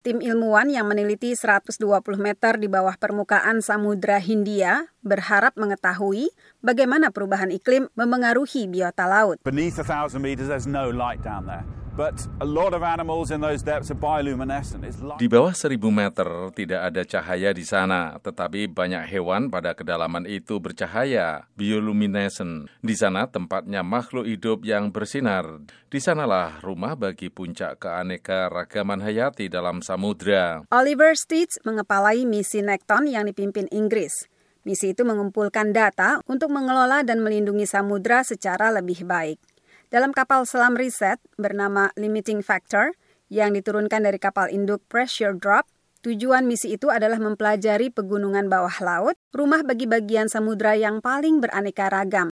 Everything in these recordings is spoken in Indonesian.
Tim ilmuwan yang meneliti 120 meter di bawah permukaan Samudra Hindia berharap mengetahui bagaimana perubahan iklim memengaruhi biota laut. Beneath 1,000 meters, there's no light down there. Di bawah seribu meter tidak ada cahaya di sana, tetapi banyak hewan pada kedalaman itu bercahaya, bioluminescent. Di sana tempatnya makhluk hidup yang bersinar. Di sanalah rumah bagi puncak keanekaragaman hayati dalam samudra. Oliver Stitz mengepalai misi Nekton yang dipimpin Inggris. Misi itu mengumpulkan data untuk mengelola dan melindungi samudra secara lebih baik. Dalam kapal selam riset bernama Limiting Factor yang diturunkan dari kapal induk Pressure Drop, tujuan misi itu adalah mempelajari pegunungan bawah laut, rumah bagi bagian samudra yang paling beraneka ragam,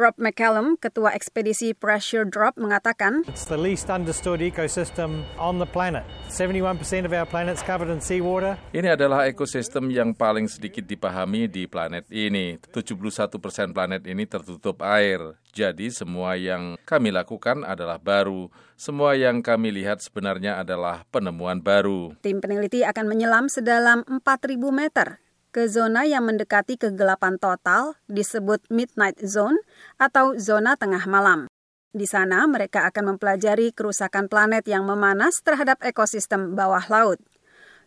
Rob McCallum, Ketua Ekspedisi Pressure Drop, mengatakan, It's the least understood ecosystem on the planet. 71% of our planet's covered in seawater. Ini adalah ekosistem yang paling sedikit dipahami di planet ini. 71 persen planet ini tertutup air. Jadi semua yang kami lakukan adalah baru. Semua yang kami lihat sebenarnya adalah penemuan baru. Tim peneliti akan menyelam sedalam 4.000 meter ke zona yang mendekati kegelapan total disebut midnight zone atau zona tengah malam. Di sana mereka akan mempelajari kerusakan planet yang memanas terhadap ekosistem bawah laut.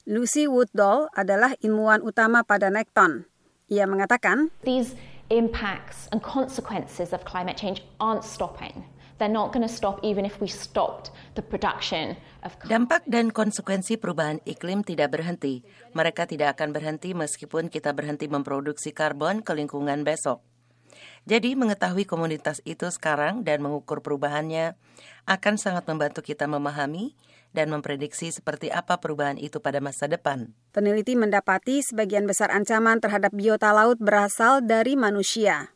Lucy Woodall adalah ilmuwan utama pada Nekton. Ia mengatakan, These impacts and consequences of climate change aren't stopping. They're not going to stop even if we stopped the production of Dampak dan konsekuensi perubahan iklim tidak berhenti. Mereka tidak akan berhenti meskipun kita berhenti memproduksi karbon ke lingkungan besok. Jadi mengetahui komunitas itu sekarang dan mengukur perubahannya akan sangat membantu kita memahami dan memprediksi seperti apa perubahan itu pada masa depan. Peneliti mendapati sebagian besar ancaman terhadap biota laut berasal dari manusia.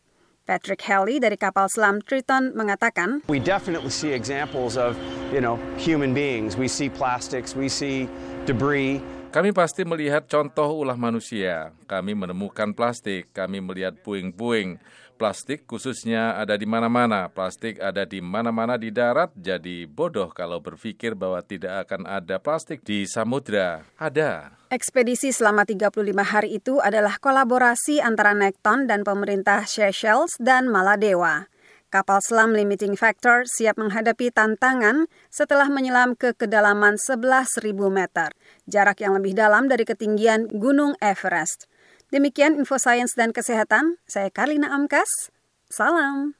Patrick Haley dari kapal selam Triton mengatakan, We definitely see examples of, you know, human beings. We see plastics, we see debris. Kami pasti melihat contoh ulah manusia. Kami menemukan plastik, kami melihat puing-puing. Plastik khususnya ada di mana-mana. Plastik ada di mana-mana di darat, jadi bodoh kalau berpikir bahwa tidak akan ada plastik di samudra. Ada. Ekspedisi selama 35 hari itu adalah kolaborasi antara Nekton dan pemerintah Seychelles dan Maladewa. Kapal selam Limiting Factor siap menghadapi tantangan setelah menyelam ke kedalaman 11.000 meter, jarak yang lebih dalam dari ketinggian Gunung Everest. Demikian info sains dan kesehatan. Saya Karlina Amkas. Salam.